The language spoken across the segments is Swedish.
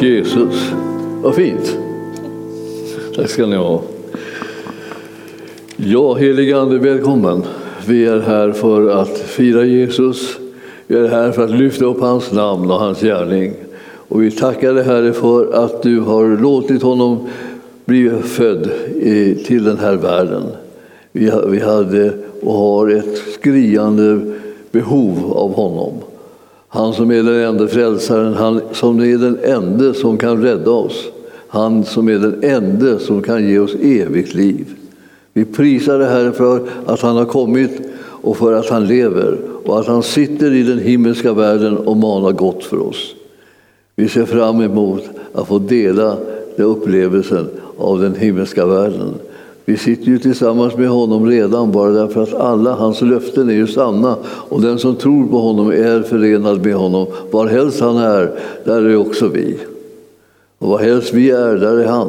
Tack Jesus. Vad fint. Tack ska ni ha. Ja, helige Ande, välkommen. Vi är här för att fira Jesus. Vi är här för att lyfta upp hans namn och hans gärning. Och vi tackar dig Herre för att du har låtit honom bli född till den här världen. Vi hade och har ett skriande behov av honom. Han som är den enda frälsaren, han som är den enda som kan rädda oss. Han som är den enda som kan ge oss evigt liv. Vi prisar det Herre för att han har kommit och för att han lever och att han sitter i den himmelska världen och manar gott för oss. Vi ser fram emot att få dela den upplevelsen av den himmelska världen. Vi sitter ju tillsammans med honom redan bara därför att alla hans löften är ju sanna och den som tror på honom är förenad med honom. Var helst han är, där är också vi. Och var helst vi är, där är han.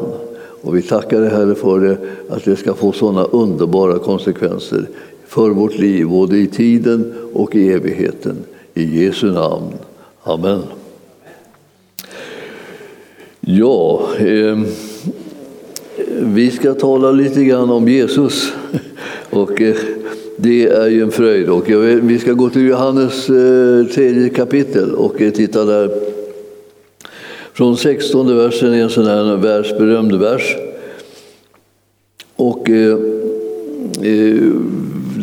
Och vi tackar dig Herre för det, att det ska få sådana underbara konsekvenser för vårt liv, både i tiden och i evigheten. I Jesu namn. Amen. Ja, eh, vi ska tala lite grann om Jesus. Och eh, det är ju en fröjd. Och vi ska gå till Johannes eh, tredje kapitel och eh, titta där. Från 16 versen är en sån här världsberömd vers. Och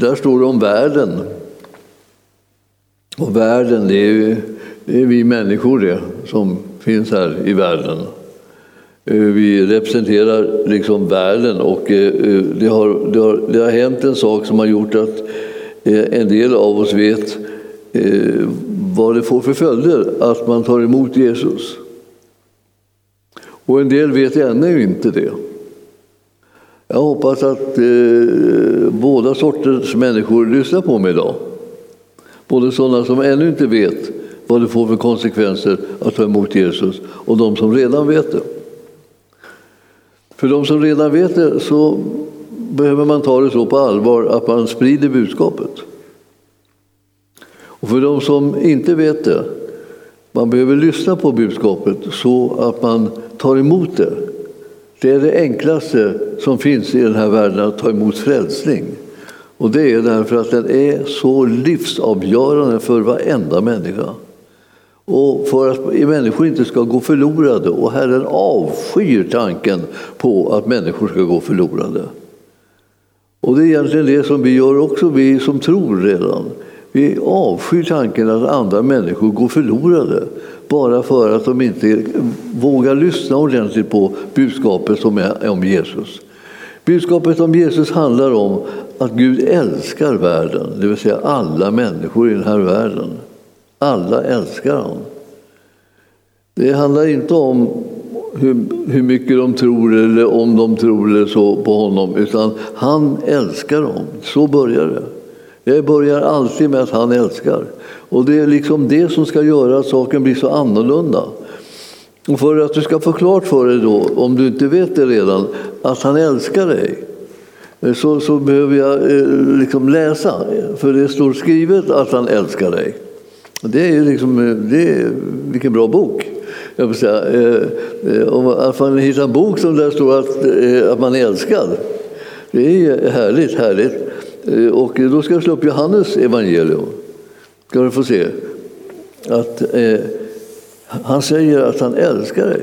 där står det om världen. Och världen, det är, det är vi människor det, som finns här i världen. Eh, vi representerar liksom världen och eh, eh, det har, det, har, det har hänt en sak som har gjort att en del av oss vet vad det får för följder att man tar emot Jesus. Och en del vet ännu inte det. Jag hoppas att eh, båda sorters människor lyssnar på mig idag. Både sådana som ännu inte vet vad det får för konsekvenser att ta emot Jesus och de som redan vet det. För de som redan vet det så behöver man ta det så på allvar att man sprider budskapet. Och för de som inte vet det, man behöver lyssna på budskapet så att man tar emot det. Det är det enklaste som finns i den här världen, att ta emot frälsning. Och det är därför att den är så livsavgörande för varenda människa och för att människor inte ska gå förlorade. Och Herren avskyr tanken på att människor ska gå förlorade. Och det är egentligen det som vi gör också, vi som tror redan. Vi avskyr tanken att andra människor går förlorade bara för att de inte vågar lyssna ordentligt på budskapet som är om Jesus. Budskapet om Jesus handlar om att Gud älskar världen, det vill säga alla människor i den här världen. Alla älskar honom. Det handlar inte om hur, hur mycket de tror eller om de tror eller så på honom, utan han älskar dem. Så börjar det. Det börjar alltid med att han älskar. Och det är liksom det som ska göra att saken blir så annorlunda. Och för att du ska få klart för dig då, om du inte vet det redan, att han älskar dig, så, så behöver jag eh, liksom läsa. För det står skrivet att han älskar dig. Det är liksom, eh, det är, vilken bra bok. Jag vill säga, eh, eh, om att man hittar en bok som där står att, att man är älskad. Det är härligt, härligt. Och då ska jag slå upp Johannes evangelium. Ska du få se. Att, eh, han säger att han älskar dig.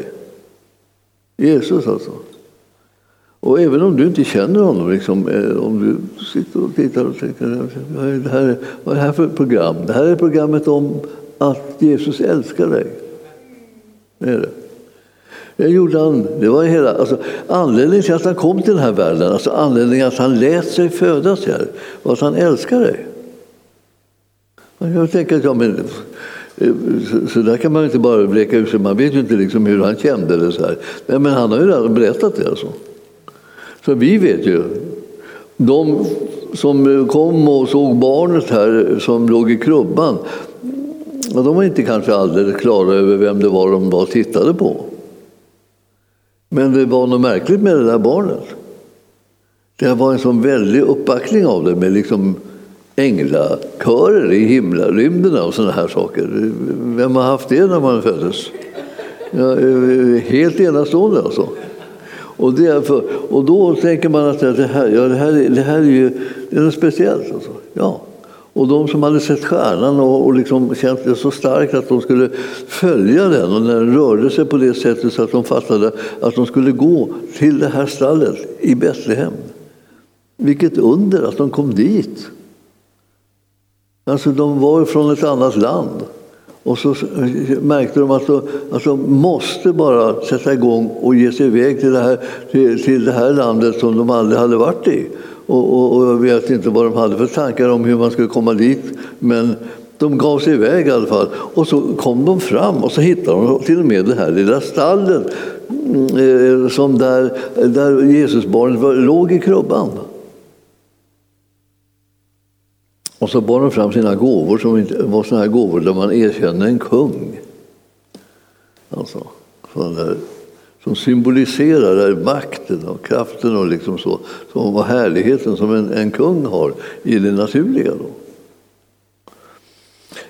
Jesus alltså. Och även om du inte känner honom, liksom, eh, om du sitter och tittar och tänker det här, vad är det här för program? Det här är programmet om att Jesus älskar dig. Det är det. Det gjorde han. Det var hela, alltså, anledningen till att han kom till den här världen, alltså anledningen att han lät sig födas här, var att han älskar dig. Man kan tänka att ja, men, eh, så, så, där kan man inte bara vräka ur sig. Man vet ju inte liksom hur han kände. det. så här. Men han har ju redan berättat det. Alltså. Så vi vet ju. De som kom och såg barnet här som låg i krubban, de var inte kanske alldeles klara över vem det var de var tittade på. Men det var något märkligt med det där barnet. Det var en sån väldig uppbackning av det med liksom änglakörer i himlarymderna och sådana här saker. Vem har haft det när man föddes? Ja, eh, helt enastående alltså. Och, därför, och då tänker man att det här, ja, det här, det här är ju det är något speciellt. Alltså. Ja. Och de som hade sett stjärnan och, och liksom känt det så starkt att de skulle följa den och när den rörde sig på det sättet så att de fattade att de skulle gå till det här stallet i Betlehem. Vilket under att de kom dit. Alltså de var från ett annat land. Och så märkte de att de, att de måste bara sätta igång och ge sig iväg till det här, till, till det här landet som de aldrig hade varit i. Och, och, och, jag vet inte vad de hade för tankar om hur man skulle komma dit. Men de gav sig iväg i alla fall. Och så kom de fram och så hittade de till och med det här lilla stallet mm, eh, som där, där Jesusbarnet låg i krubban. Och så bar de fram sina gåvor som var sådana här gåvor där man erkänner en kung. Alltså, där, som symboliserar makten och kraften och liksom så, som var härligheten som en, en kung har i det naturliga. Då.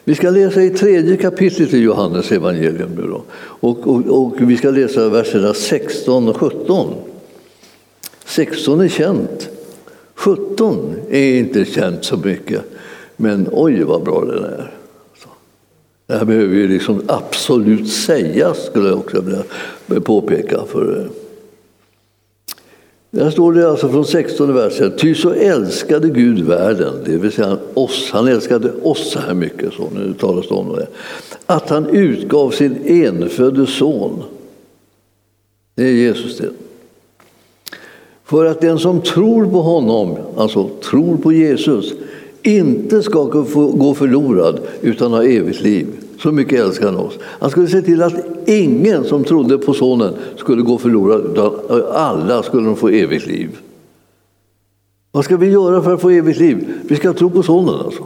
Vi ska läsa i tredje kapitlet i Johannes evangelium nu då. Och, och, och vi ska läsa verserna 16 och 17. 16 är känt. 17 är inte känt så mycket. Men oj vad bra den är. Det här behöver ju liksom absolut sägas, skulle jag också vilja påpeka. För eh, där står det alltså från 16 versen. Ty så älskade Gud världen, det vill säga oss. Han älskade oss så här mycket, så nu talas det om det. Att han utgav sin enfödde son. Det är Jesus det. För att den som tror på honom, alltså tror på Jesus, inte ska gå förlorad utan ha evigt liv. Så mycket älskar han oss. Han skulle se till att ingen som trodde på Sonen skulle gå förlorad utan alla skulle få evigt liv. Vad ska vi göra för att få evigt liv? Vi ska tro på Sonen alltså.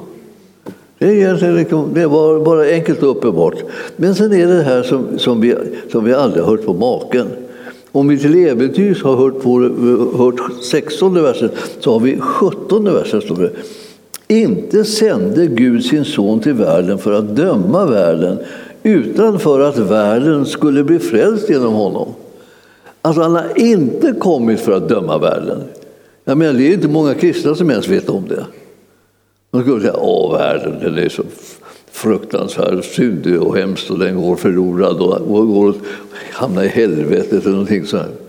Det är egentligen liksom, det var bara enkelt och uppenbart. Men sen är det här som, som, vi, som vi aldrig har hört på maken. Om vi till äventyrs har hört, på, hört 16 versen så har vi 17 versen. Står det. Inte sände Gud sin son till världen för att döma världen utan för att världen skulle bli frälst genom honom. Alltså han har inte kommit för att döma världen. Jag menar, det är inte många kristna som ens vet om det. De skulle säga att världen den är så fruktansvärd, syndig och hemskt och den går förlorad och, och, och hamnar i helvetet eller någonting sånt.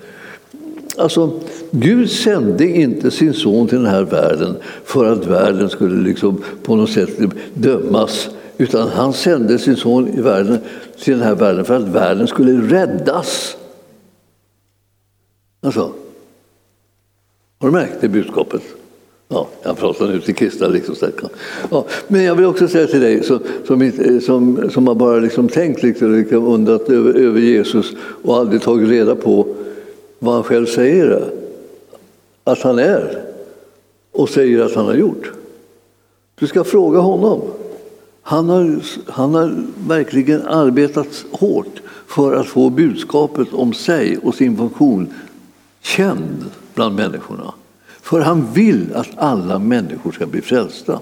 Alltså, Gud sände inte sin son till den här världen för att världen skulle liksom på något sätt dömas. Utan han sände sin son i världen, till den här världen för att världen skulle räddas. Alltså, har du märkt det budskapet? Ja, jag pratar nu till kristna. Liksom, ja, men jag vill också säga till dig som, som, som, som har bara liksom tänkt liksom, undrat över, över Jesus och aldrig tagit reda på vad han själv säger att han är och säger att han har gjort. Du ska fråga honom. Han har, han har verkligen arbetat hårt för att få budskapet om sig och sin funktion känd bland människorna. För han vill att alla människor ska bli frälsta.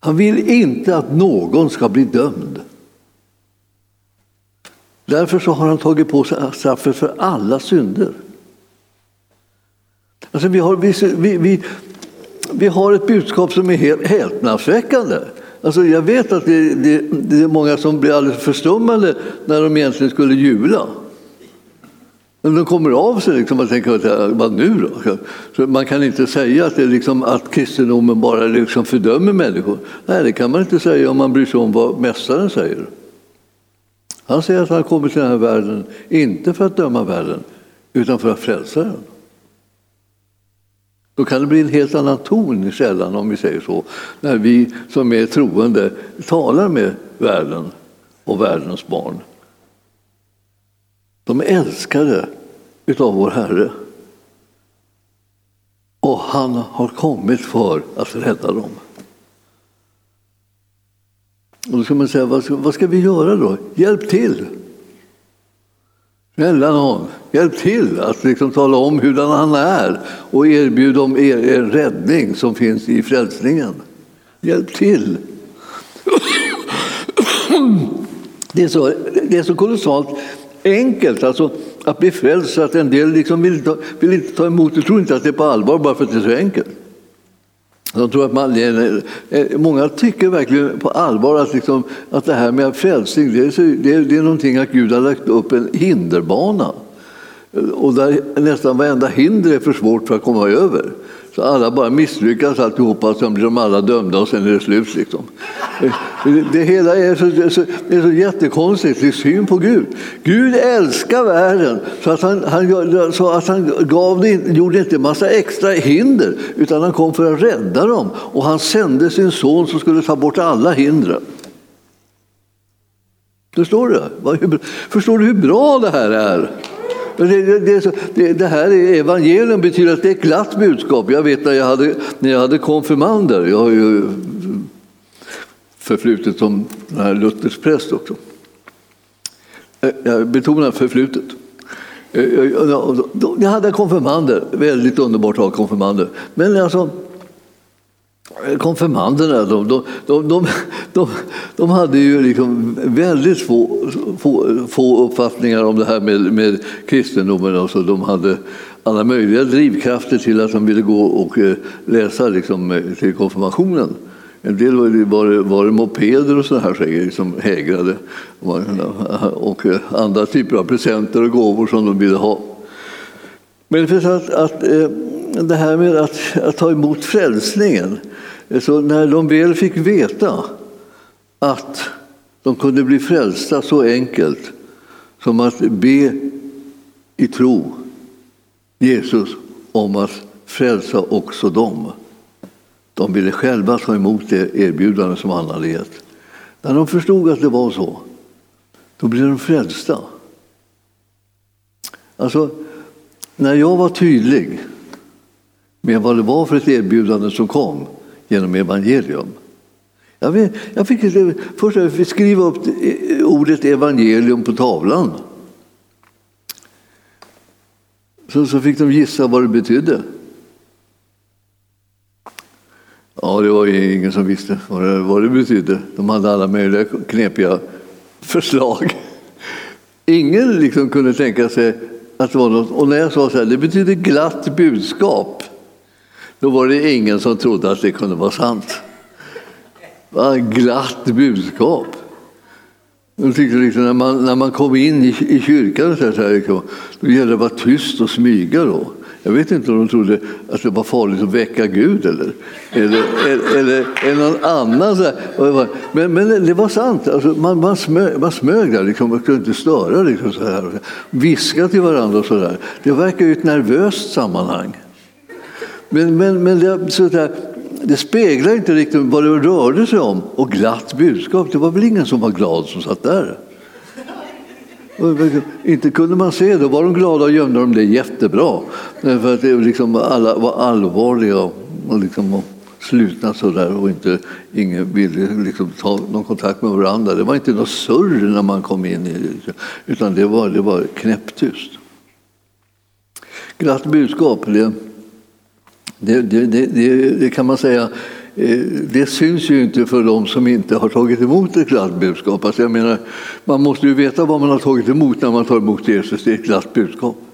Han vill inte att någon ska bli dömd. Därför så har han tagit på sig straffet för alla synder. Alltså vi, har, vi, vi, vi har ett budskap som är helt häpnadsväckande. Alltså jag vet att det, det, det, är många som blir alldeles förstummade när de egentligen skulle jula. Men de kommer av sig liksom och tänker, vad nu då? Så man kan inte säga att, det liksom, att kristendomen bara liksom fördömer människor. Nej, det kan man inte säga om man bryr sig om vad Mästaren säger. Han säger att han kommit till den här världen, inte för att döma världen, utan för att frälsa den. Då kan det bli en helt annan ton i källan, om vi säger så, när vi som är troende talar med världen och världens barn. De är älskade utav vår Herre. Och han har kommit för att rädda dem. Och då ska man säga, vad ska, vad ska vi göra då? Hjälp till! Snälla någon, hjälp till att liksom tala om hur han är och erbjud dem er, er räddning som finns i frälsningen. Hjälp till! Det är så, det är så kolossalt enkelt alltså, att bli frälst så att en del liksom vill, ta, vill inte ta emot det, tror inte att det är på allvar bara för att det är så enkelt. De tror att man, många tycker verkligen på allvar att, liksom, att det här med frälsning det är, det, är, det är någonting att Gud har lagt upp en hinderbana och där nästan varenda hinder är för svårt för att komma över. Så alla bara misslyckas alltihopa, sen blir de alla dömda och sen är det slut. Liksom. Det hela är så, det är så, är så jättekonstigt, i syn på Gud. Gud älskar världen så att han, han, så att han gav det, gjorde inte en massa extra hinder utan han kom för att rädda dem och han sände sin son som skulle ta bort alla hindren. Förstår du? Förstår du hur bra det här är? Det, det, det, det, här är evangelium betyder att det är ett glatt budskap. Jag vet när jag hade, när jag hade konfirmander, jag har ju förflutet som Luthers präst också. Eh, jag betonar förflutet. Eh, jag hade konfirmander, väldigt underbart att ha konfirmander. Men alltså, konfirmanderna de, de, de, de, de hade ju liksom väldigt få, få, få uppfattningar om det här med, med kristendomen. Alltså de hade alla möjliga drivkrafter till att de ville gå och eh, läsa liksom, eh, till konfirmationen. En del var det, var det mopeder och sådana här grejer som hägrade och eh, andra typer av presenter och gåvor som de ville ha. Men för att, att eh, det här med att, att ta emot frälsningen så när de väl fick veta att de kunde bli frälsta så enkelt som att be i tro Jesus om att frälsa också dem. De ville själva ta emot det erbjudande som han hade gett. När de förstod att det var så, då blev de frälsta. Alltså, när jag var tydlig med vad det var för ett erbjudande som kom genom evangelium. Jag, vet, jag fick, först jag fick skriva upp eh, ordet evangelium på tavlan. Så, så fick de gissa vad det betydde. Ja, det var ingen som visste vad det, vad det betydde. De hade alla möjliga knepiga förslag. Ingen liksom kunde tänka sig att det var något. Och när jag sa så här, det betyder glatt budskap. Då var det ingen som trodde att det kunde vara sant. Vad Glatt budskap. Jag tyckte liksom när, man, när man kom in i, i kyrkan så här, liksom, då gällde det att vara tyst och smyga. Då. Jag vet inte om de trodde att det var farligt att väcka Gud eller, eller, eller, eller någon annan. Så här. Men, men det var sant. Alltså, man, man, smög, man smög där, liksom, man kunde inte störa. Liksom, så här. Viska till varandra och så där. Det verkar ju ett nervöst sammanhang. Men, men, men det, så där, det speglar inte riktigt vad det rörde sig om. Och glatt budskap, det var väl ingen som var glad som satt där. Inte kunde man se det, var de glada och gömde de det jättebra. För att det liksom, alla var allvarliga och, liksom, och slutna sådär och inte, ingen ville liksom ta någon kontakt med varandra. Det var inte något surr när man kom in i det, utan det var, det var knäpptyst. Glatt budskap, det, det, det, det, det, kan man säga, eh, det syns ju inte för de som inte har tagit emot ett glatt budskap. Alltså jag menar, man måste ju veta vad man har tagit emot när man tar emot Jesus, det är ett glatt budskap.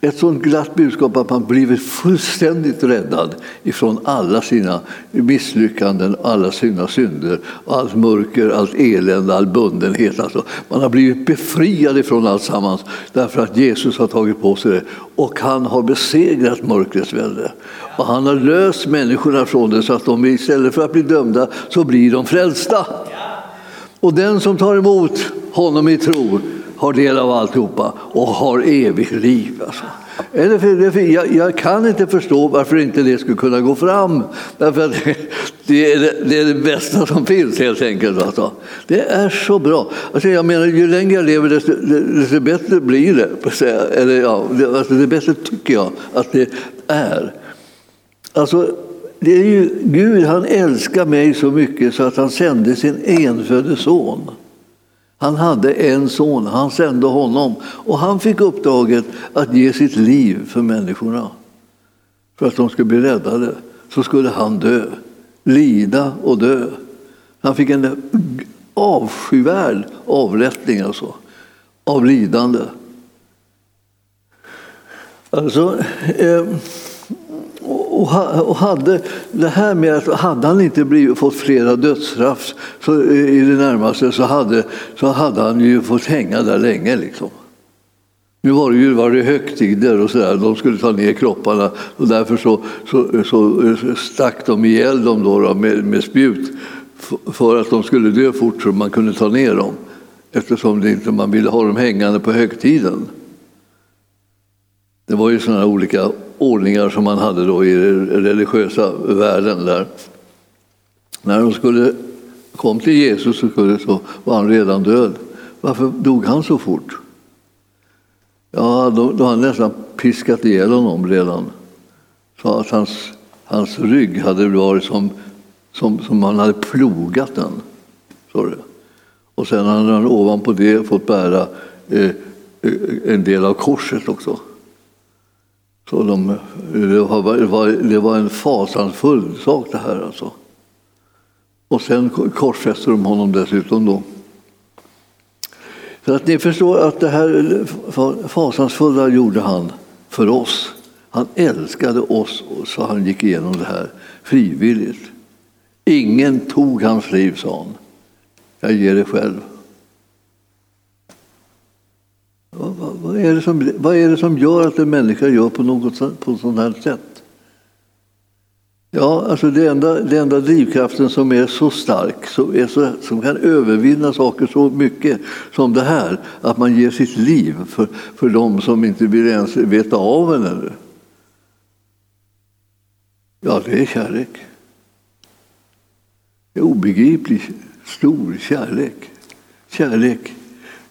Ett sånt glatt budskap att man blivit fullständigt räddad ifrån alla sina misslyckanden, alla sina synder, allt mörker, allt elände, all bundenhet. Alltså, man har blivit befriad ifrån allt sammans därför att Jesus har tagit på sig det och han har besegrat mörkrets välde. Och han har löst människorna från det så att de istället för att bli dömda så blir de frälsta. Och den som tar emot honom i tro har del av alltihopa och har evigt liv. Alltså. Jag, jag, kan inte förstå varför inte det skulle kunna gå fram. Därför att det är det, det, är det bästa som finns helt enkelt. Alltså. Det är så bra. Alltså jag menar, ju längre jag lever desto, desto bättre blir det. Eller, ja, det, alltså, det bättre tycker jag att det är. Alltså, det är ju, Gud han älskar mig så mycket så att han sände sin enfödde son. Han hade en son, han sände honom och han fick uppdraget att ge sitt liv för människorna. För att de skulle bli räddade så skulle han dö, lida och dö. Han fick en avskyvärd avrättning alltså, av lidande. Alltså, eh, och hade, det här med att hade han inte blivit, fått flera dödsstraff så, eh, i det närmaste så hade, så hade han ju fått hänga där länge. Liksom. Nu var det ju var det högtider och sådär, de skulle ta ner kropparna och därför så, så, så stack de ihjäl dem då, då med, med spjut för att de skulle dö fort så man kunde ta ner dem eftersom det inte, man ville ha dem hängande på högtiden. Det var ju sådana olika ordningar som man hade då i den religiösa världen där. När de skulle kom till Jesus så var han redan död. Varför dog han så fort? Ja, då, då hade han nästan piskat ihjäl honom redan. Så att hans, hans rygg hade varit som, som, som man hade plogat den. Så Och sen hade han ovanpå det fått bära eh, eh en del av korset också. Så de, det, var, det var en fasansfull sak det här alltså. Och sen korsfäste de honom dessutom då. Så att ni förstår att det här fasansfulla gjorde han för oss. Han älskade oss så han gick igenom det här frivilligt. Ingen tog hans liv, sa han. Jag ger det själv. Vad, vad, är det som, vad är det som gör att en människa gör på något på sådant här sätt? Ja, alltså det enda, det enda drivkraften som är så stark, som, är så, som kan övervinna saker så mycket som det här, att man ger sitt liv för, för de som inte vill ens veta av en ännu. Ja, det är kärlek. Det är obegriplig, stor kärlek. Kärlek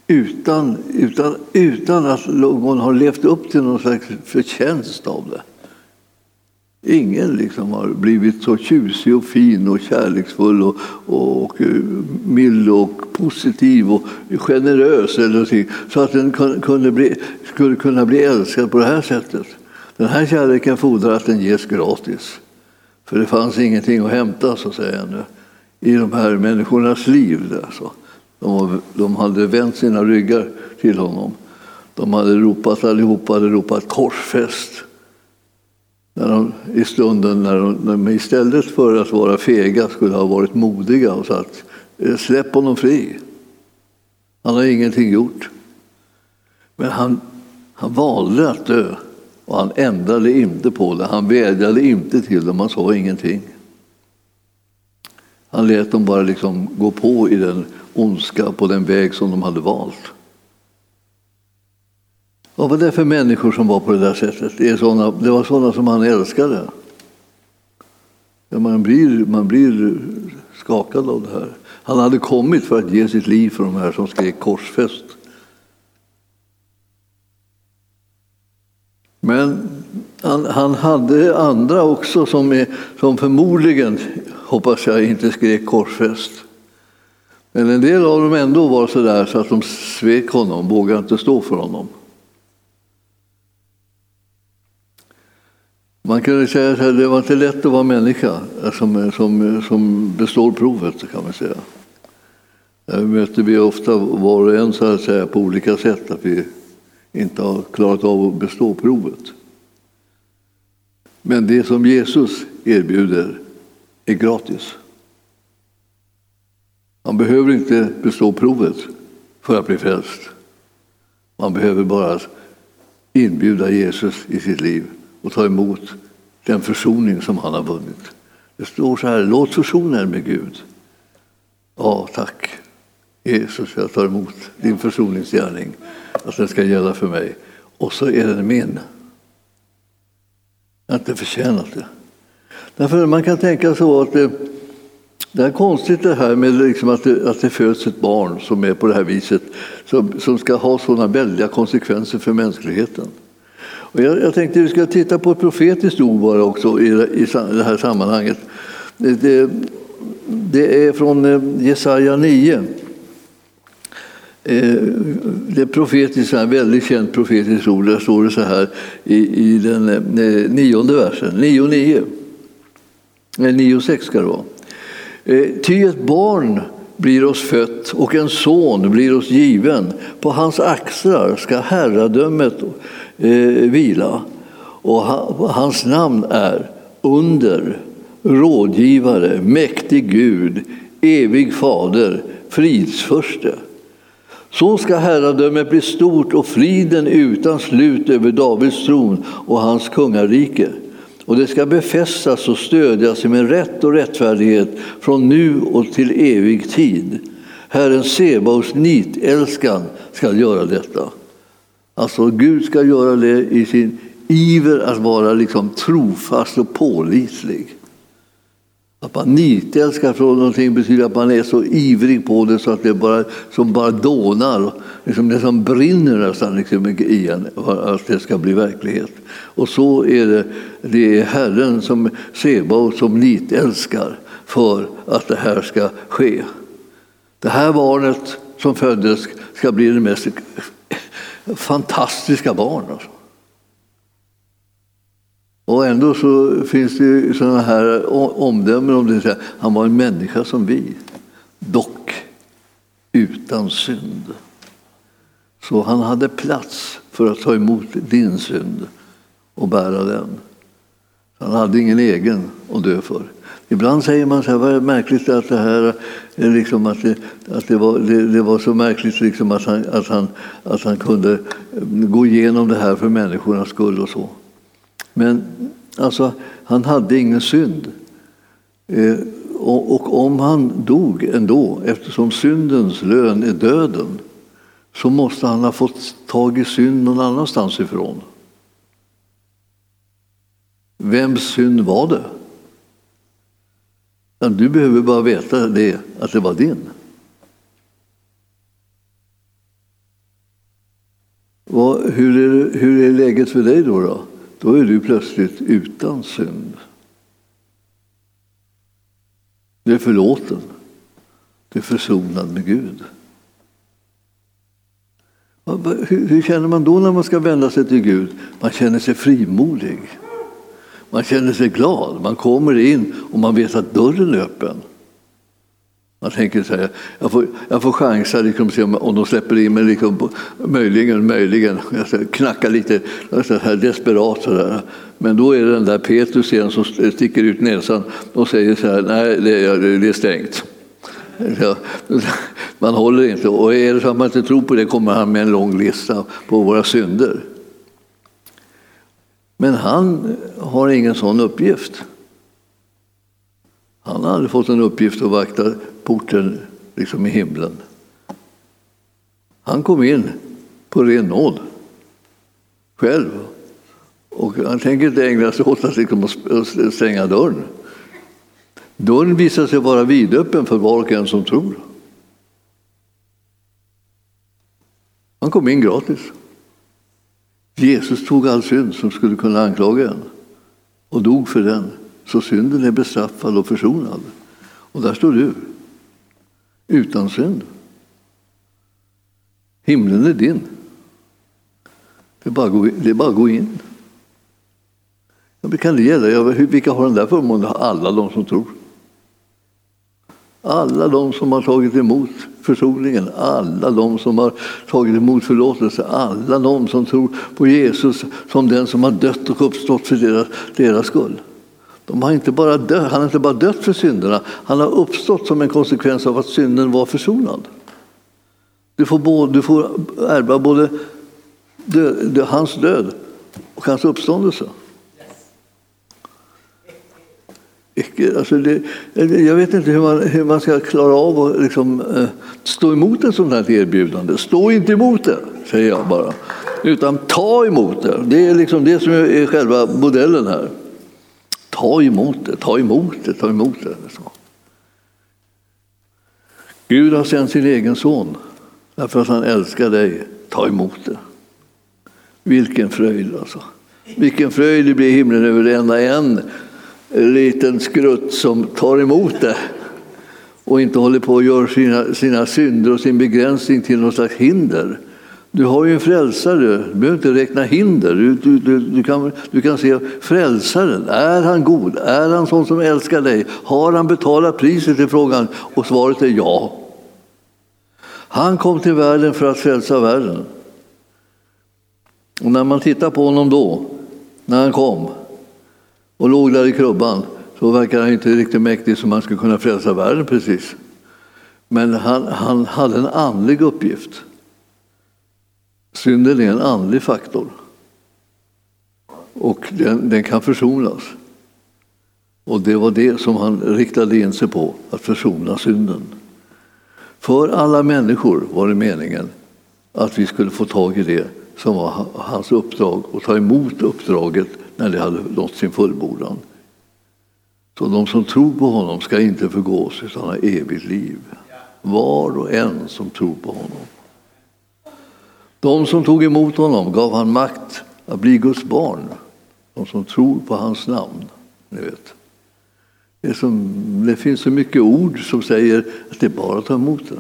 utan, utan, utan att någon har levt upp till någon slags förtjänst av det. Ingen liksom har blivit så tjusig och fin och kärleksfull och, och, och mild och positiv och generös eller så att den kunde bli, skulle kunna bli älskad på det här sättet. Den här kärleken fordrar att den ges gratis. För det fanns ingenting att hämta så att säga, i de här människornas liv. Alltså. De, de hade vänt sina ryggar till honom. De hade ropat, allihopa hade ropat korsfäst när de, i stunden när de, när de istället för att vara fega skulle ha varit modiga och sagt eh, släpp honom fri. Han har ingenting gjort. Men han, han valde att dö och han ändrade inte på det. Han vädjade inte till dem, han sa ingenting. Han lät dem bara liksom gå på i den ondska på den väg som de hade valt. Vad var det för människor som var på det där sättet? Det, är såna, det var sådana som han älskade. Ja, man, blir, man blir skakad av det här. Han hade kommit för att ge sitt liv för de här som skrek korsfäst. Men han, han, hade andra också som, är, som förmodligen, hoppas jag, inte skrek korsfäst. Men en del av dem ändå var så där så att de svek honom, vågade inte stå för honom. Man kan säga att det var inte lätt att vara människa eh, som, eh, som, eh, som består provet, kan man säga. Där möter vi ofta var och en så att säga, på olika sätt, att vi inte har klarat av att bestå provet. Men det som Jesus erbjuder är gratis. Man behöver inte bestå provet för att bli frälst. Man behöver bara inbjuda Jesus i sitt liv och ta emot den försoning som han har vunnit. Det står så här, låt försonen med Gud. Ja, tack. Jesus, jag tar emot din försoningsgärning, att den ska gälla för mig. Och så är den min. Jag har inte förtjänat det. Därför man kan tänka så att eh, det, är konstigt det här med liksom att, det, att det föds ett barn som är på det här viset, som, som ska ha sådana väldiga konsekvenser för mänskligheten. Och jag, jag tänkte att vi ska titta på ett profetiskt ord bara också i, i det här sammanhanget. Det, det, är från eh, Jesaja 9. Eh, det är profetiskt, ett väldigt känt profetiskt ord. Där står det så här i, i den eh, nionde versen, 9.9. 9.6 ska det vara. Eh, ty ett barn blir oss fött och en son blir oss given. På hans axlar ska herradömet eh, vila och hans namn är under, rådgivare, mäktig Gud, evig fader, fridsförste. Så ska herradömet bli stort och friden utan slut över Davids tron och hans kungarike. Och det ska befästas och stödjas med rätt och rättfärdighet från nu och till evig tid. Herren Sebaos nitälskan ska göra detta. Alltså Gud ska göra det i sin iver att vara liksom trofast och pålitlig. Att man nitälskar från någonting betyder att man är så ivrig på det så att det bara, som bara dånar, liksom det som brinner nästan liksom i en, att det ska bli verklighet. Och så är det, det är Herren som Sebaot som nitälskar för att det här ska ske. Det här barnet som föddes ska bli det mest fantastiska barn. Alltså. Och ändå så finns det sådana här omdömen om det. Han var en människa som vi, dock utan synd. Så han hade plats för att ta emot din synd och bära den. Han hade ingen egen att dö för. Ibland säger man så här, vad är märkligt att det här liksom att det, att det, var, det, det var så märkligt liksom att, han, att, han, att han kunde gå igenom det här för människornas skull och så. Men alltså, han hade ingen synd. Eh, och, och, om han dog ändå, eftersom syndens lön är döden, så måste han ha fått tag i synd någon annanstans ifrån. Vems synd var det? Du behöver bara veta det, att det var din. Och hur, är, hur är läget för dig då? då? Då är du plötsligt utan synd. Du är förlåten. Du är försonad med Gud. Hur känner man då när man ska vända sig till Gud? Man känner sig frimodig. Man känner sig glad. Man kommer in och man vet att dörren är öppen. Man tänker så här, jag får, jag får chansa liksom, se om de släpper in mig. Liksom, möjligen, möjligen. Jag knackar knacka lite så här desperat. Så där. Men då är det den där Petrus igen som sticker ut näsan och säger så här, nej det är, det är stängt. Man håller inte. Och är det så att man inte tror på det kommer han med en lång lista på våra synder. Men han har ingen sån uppgift. Han har aldrig fått en uppgift att vakta porten liksom i himlen. Han kom in på ren nåd själv. Och han tänker inte ägna sig åt att liksom stänga dörren. Dörren visar sig vara vidöppen för var och en som tror. Han kom in gratis. Jesus tog all synd som skulle kunna anklaga en och dog för den. Så synden är bestraffad och försonad. Och där står du, utan synd. Himlen är din. Det är bara att gå, det är bara att gå in. Kan det gälla? Vilka har den där förmånen? Alla de som tror. Alla de som har tagit emot försoningen, alla de som har tagit emot förlåtelse, alla de som tror på Jesus som den som har dött och uppstått för deras, deras skull. De har inte bara dött, han har inte bara dött för synderna, han har uppstått som en konsekvens av att synden var försonad. Du får, både, du får ärva både död, hans död och hans uppståndelse. Alltså det, jag vet inte hur man, hur man ska klara av att liksom, eh, stå emot ett sådant här erbjudande. Stå inte emot det, säger jag bara. Utan ta emot det. Det är liksom det som är själva modellen här. Ta emot det, ta emot det, ta emot det. Så. Gud har sänt sin egen son därför att han älskar dig. Ta emot det. Vilken fröjd alltså. Vilken fröjd det blir i himlen över enda en liten skrutt som tar emot det och inte håller på och gör sina, sina synder och sin begränsning till något slags hinder. Du har ju en frälsare, du behöver inte räkna hinder. Du, du, du, du, kan, du kan se frälsaren. Är han god? Är han sån som älskar dig? Har han betalat priset i frågan? Och svaret är ja. Han kom till världen för att frälsa världen. Och när man tittar på honom då, när han kom och låg där i krubban, så verkar han inte riktigt mäktig som han skulle kunna frälsa världen precis. Men han, han hade en andlig uppgift. Synden är en andlig faktor. Och den, den kan försonas. Och det var det som han riktade in sig på, att försona synden. För alla människor var det meningen att vi skulle få tag i det som var hans uppdrag och ta emot uppdraget när det hade nått sin fullbordan. Så de som tror på honom ska inte förgås utan ha evigt liv. Var och en som tror på honom. De som tog emot honom gav han makt att bli Guds barn. De som tror på hans namn. Ni vet. Det, som, det finns så mycket ord som säger att det är bara att ta emot det.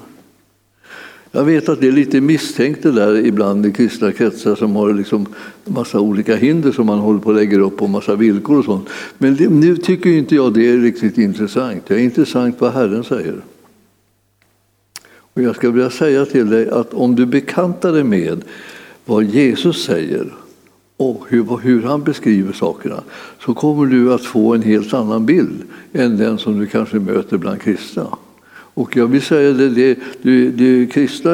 Jag vet att det är lite misstänkt det där ibland i kristna kretsar som har liksom massa olika hinder som man håller på att lägga upp och massa villkor och sånt. Men det, nu tycker inte jag det är riktigt intressant. Det är intressant vad Herren säger. Och jag ska vilja säga till dig att om du bekantar dig med vad Jesus säger och hur, hur han beskriver sakerna så kommer du att få en helt annan bild än den som du kanske möter bland kristna. Och jag vill säga det, det, det, det kristna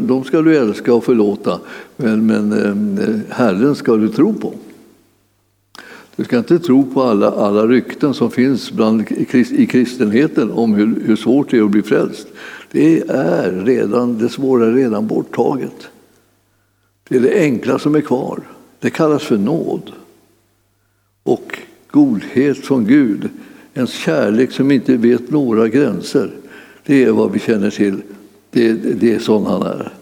de ska du älska och förlåta, men, men eh, Herren ska du tro på. Du ska inte tro på alla, alla rykten som finns bland, i kristenheten om hur, hur svårt det är att bli frälst. Det, är redan, det svåra är redan borttaget. Det är det enkla som är kvar. Det kallas för nåd. Och godhet från Gud, en kärlek som inte vet några gränser. Det är vad vi känner till. Det, det är sån han är.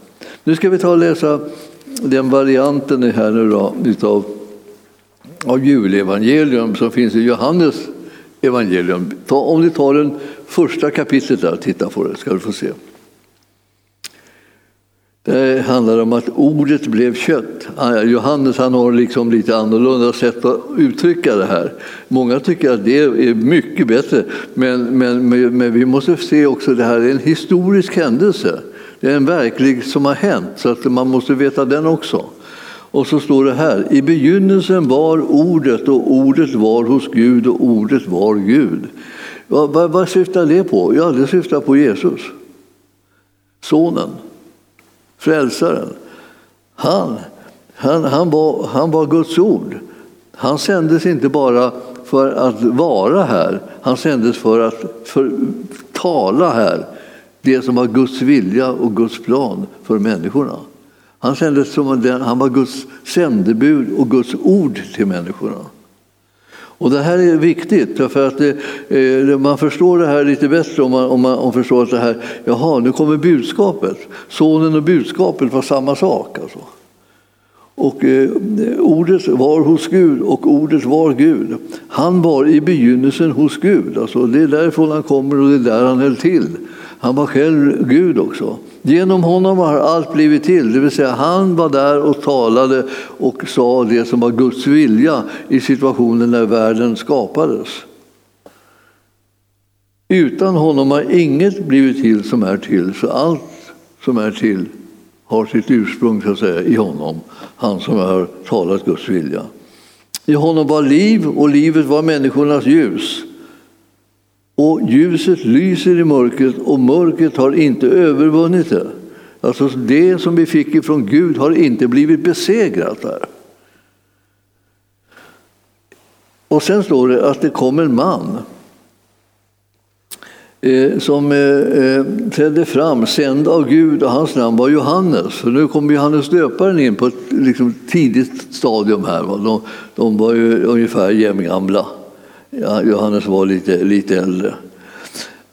Nu ska vi ta och läsa den varianten här nu då, utav, av julevangelium som finns i Johannes evangelium. Ta, om ni tar den första kapitlet där titta på det ska du få se. Det handlar om att ordet blev kött. Ah, Johannes han har liksom lite annorlunda sätt att uttrycka det här. Många tycker att det är mycket bättre, men, men, men vi måste se också att det här är en historisk händelse. Det är en verklig som har hänt, så att man måste veta den också. Och så står det här, i begynnelsen var ordet och ordet var hos Gud och ordet var Gud. Vad, vad, vad syftar det på? Ja, det syftar på Jesus, sonen frälsaren. Han, han, han, var, han var Guds ord. Han sändes inte bara för att vara här, han sändes för att för, tala här det som var Guds vilja och Guds plan för människorna. Han sändes som den, han var Guds sändebud och Guds ord till människorna. Och det här är viktigt, för att det, man förstår det här lite bättre om man, om man om förstår att det här, jaha, nu kommer budskapet. Sonen och budskapet var samma sak. Alltså. Och eh, ordet var hos Gud och ordet var Gud. Han var i begynnelsen hos Gud. Alltså, det är därifrån han kommer och det är där han höll till. Han var själv Gud också. Genom honom har allt blivit till, det vill säga han var där och talade och sa det som var Guds vilja i situationen när världen skapades. Utan honom har inget blivit till som är till, så allt som är till har sitt ursprung så att säga, i honom, han som har talat Guds vilja. I honom var liv och livet var människornas ljus. Och ljuset lyser i mörkret och mörkret har inte övervunnit det. Alltså det som vi fick ifrån Gud har inte blivit besegrat där. Och sen står det att det kom en man eh, som eh, eh trädde fram, sänd av Gud, och hans namn var Johannes. För nu kommer Johannes döparen in på ett liksom, tidigt stadium här. De, de var ju ungefär jämngamla. Ja, Johannes var lite, lite äldre.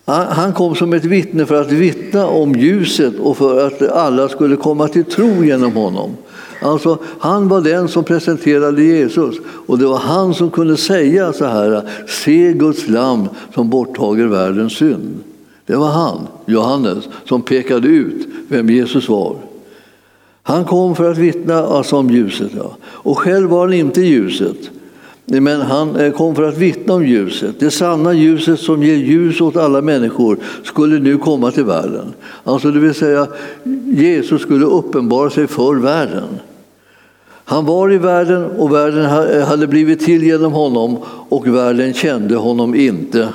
Han kom som ett vittne för att vittna om ljuset och för att alla skulle komma till tro genom honom. Alltså, han var den som presenterade Jesus och det var han som kunde säga så här, se Guds lam som borttager världens synd. Det var han, Johannes, som pekade ut vem Jesus var. Han kom för att vittna alltså om ljuset, ja. och själv var han inte ljuset men han eh, kom för att vittna om ljuset. Det sanna ljuset som ger ljus åt alla människor skulle nu komma till världen. Alltså det vill säga, Jesus skulle uppenbara sig för världen. Han var i världen och världen hade blivit till genom honom och världen kände honom inte.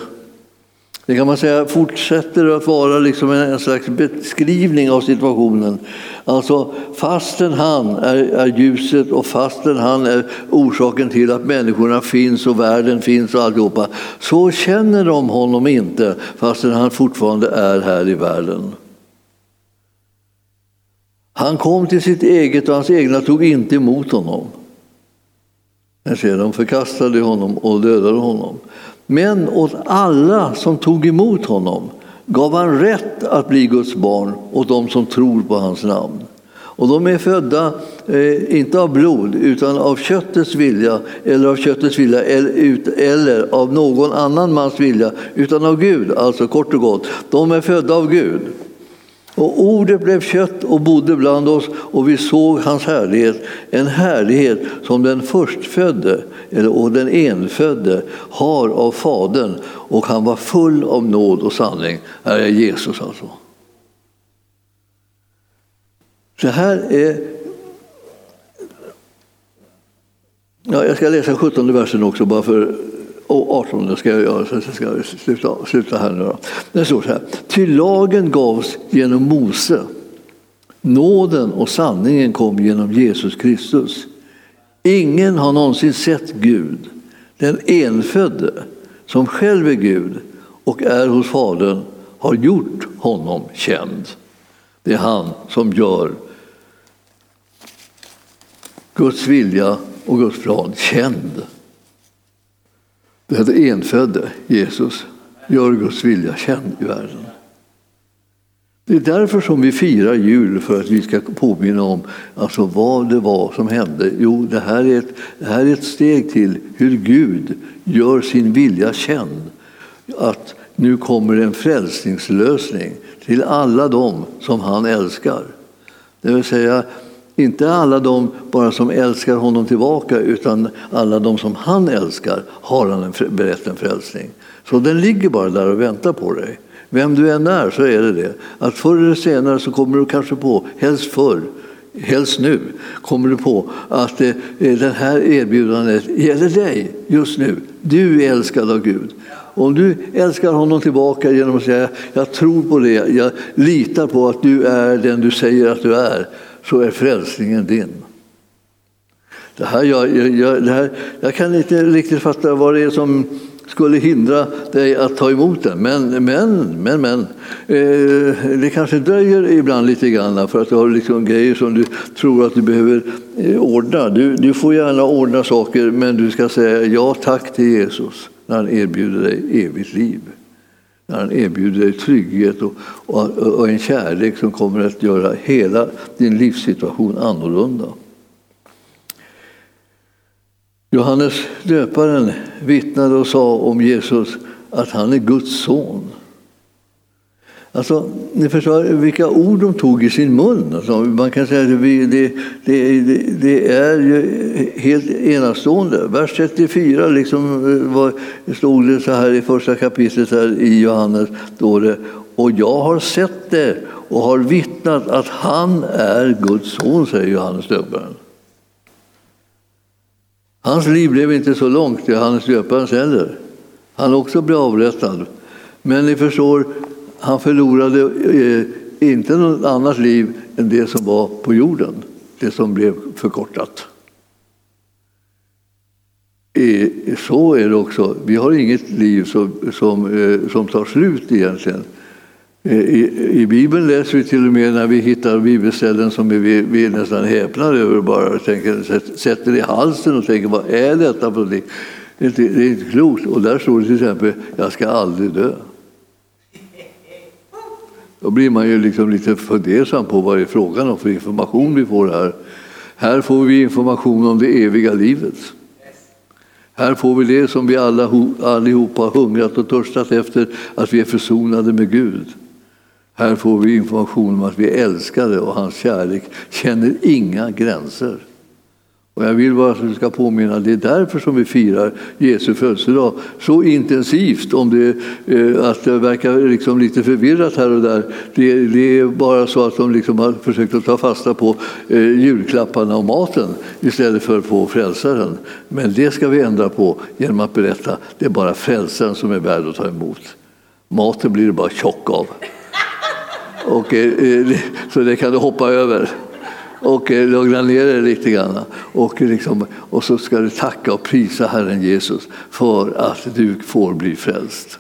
Det kan man säga fortsätter att vara liksom en slags beskrivning av situationen. Alltså fastän han är, är ljuset och fastän han är orsaken till att människorna finns och världen finns och alltihopa, så känner de honom inte fastän han fortfarande är här i världen. Han kom till sitt eget och hans egna tog inte emot honom. De förkastade honom och dödade honom. Men åt alla som tog emot honom gav han rätt att bli Guds barn åt de som tror på hans namn. Och de är födda, eh, inte av blod, utan av köttets vilja, eller av köttets vilja, eller, eller av någon annan mans vilja, utan av Gud. Alltså kort och gott, de är födda av Gud. Och ordet blev kött och bodde bland oss och vi såg hans härlighet, en härlighet som den förstfödde och den enfödde har av Fadern och han var full av nåd och sanning. Här är Jesus alltså. Så här är Ja, jag ska läsa 17 versen också bara för och 18 ska jag göra, så ska jag sluta, sluta här nu. Då. Det står så här. Ty lagen gavs genom Mose. Nåden och sanningen kom genom Jesus Kristus. Ingen har någonsin sett Gud, den enfödde, som själv är Gud och är hos Fadern, har gjort honom känd. Det är han som gör Guds vilja och Guds plan känd. Den enfödde Jesus gör Guds vilja känd i världen. Det är därför som vi firar jul, för att vi ska påminna om alltså vad det var som hände. Jo, det här, är ett, det här är ett steg till hur Gud gör sin vilja känd. Att nu kommer en frälsningslösning till alla dem som han älskar. Det vill säga, inte alla de bara som älskar honom tillbaka utan alla de som han älskar har han en, berett en frälsning. Så den ligger bara där och väntar på dig. Vem du än är så är det det. Att förr eller senare så kommer du kanske på, helst förr, helst nu, kommer du på att eh, eh det här erbjudandet gäller dig just nu. Du är älskad av Gud. Om du älskar honom tillbaka genom att säga jag tror på det, jag litar på att du är den du säger att du är, så är frälsningen din. Det här, jag, jag, det här, jag kan inte riktigt fatta vad det är som skulle hindra dig att ta emot den. Men, men, men, men eh, det kanske dröjer ibland lite grann för att du har liksom grejer som du tror att du behöver eh, ordna. Du, du får gärna ordna saker men du ska säga ja tack till Jesus när han erbjuder dig evigt liv. När han erbjuder dig trygghet och, och, och en kärlek som kommer att göra hela din livssituation annorlunda. Johannes döparen vittnade och sa om Jesus att han är Guds son. Alltså, ni förstår vilka ord de tog i sin mun. Alltså, man kan säga att det, det, det, det är helt enastående. Vers 34 liksom, eh, var, stod det så här i första kapitlet här i Johannes. Då det, och jag har sett det och har vittnat att han är Guds son, säger Johannes döparen. Hans liv blev inte så långt, Johannes döparens heller. Han också blev avrättad. Men ni förstår, han förlorade eh, inte något annat liv än det som var på jorden, det som blev förkortat. Eh, så är det också. Vi har inget liv som, som, eh, som tar slut egentligen. Eh, I, I, Bibeln läser vi till och med när vi hittar bibelställen som vi, vi nästan häpnar över bara tänker, sätter i halsen och tänker vad är detta för någonting? Det, det är inte klokt. Och där står det till exempel jag ska aldrig dö. Då blir man ju liksom lite fundersam på vad det är frågan om för information vi får här. Här får vi information om det eviga livet. Här får vi det som vi alla, allihopa har hungrat och törstat efter, att vi är försonade med Gud. Här får vi information om att vi är älskade och hans kärlek känner inga gränser. Och jag vill bara att du ska påminna, det är därför som vi firar Jesu födelsedag så intensivt. Om det, eh, att det verkar liksom lite förvirrat här och där. Det, det är bara så att de liksom har försökt att ta fasta på eh, julklapparna och maten istället för på frälsaren. Men det ska vi ändra på genom att berätta det är bara frälsaren som är värd att ta emot. Maten blir det bara tjock av. Och, eh, eh så det kan du hoppa över och eh, lugna ner dig lite grann. Och, liksom, och så ska du tacka och prisa Herren Jesus för att du får bli frälst.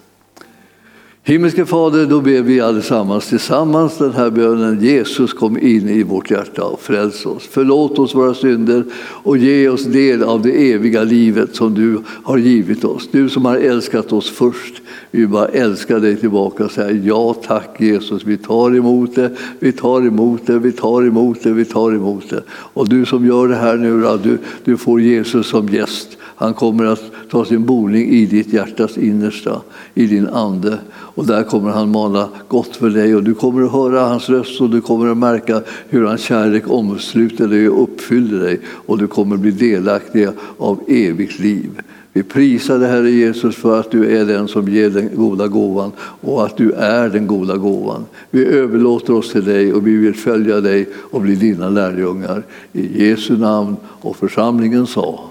Himmelske Fader, då ber vi allesammans tillsammans den här bönen. Jesus kom in i vårt hjärta och fräls oss. Förlåt oss våra synder och ge oss del av det eviga livet som du har givit oss. Du som har älskat oss först. Vi vill bara älska dig tillbaka och säga ja tack Jesus, vi tar emot det, vi tar emot det, vi tar emot det, vi tar emot det. Och du som gör det här nu, du, du får Jesus som gäst. Han kommer att ta sin boning i ditt hjärtas innersta, i din ande. Och där kommer han mana gott för dig och du kommer att höra hans röst och du kommer att märka hur hans kärlek omsluter dig och uppfyller dig och du kommer att bli delaktig av evigt liv. Vi prisar dig Herre Jesus för att du är den som ger den goda gåvan och att du är den goda gåvan. Vi överlåter oss till dig och vi vill följa dig och bli dina lärjungar. I Jesu namn och församlingen sa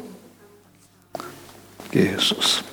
Jesus.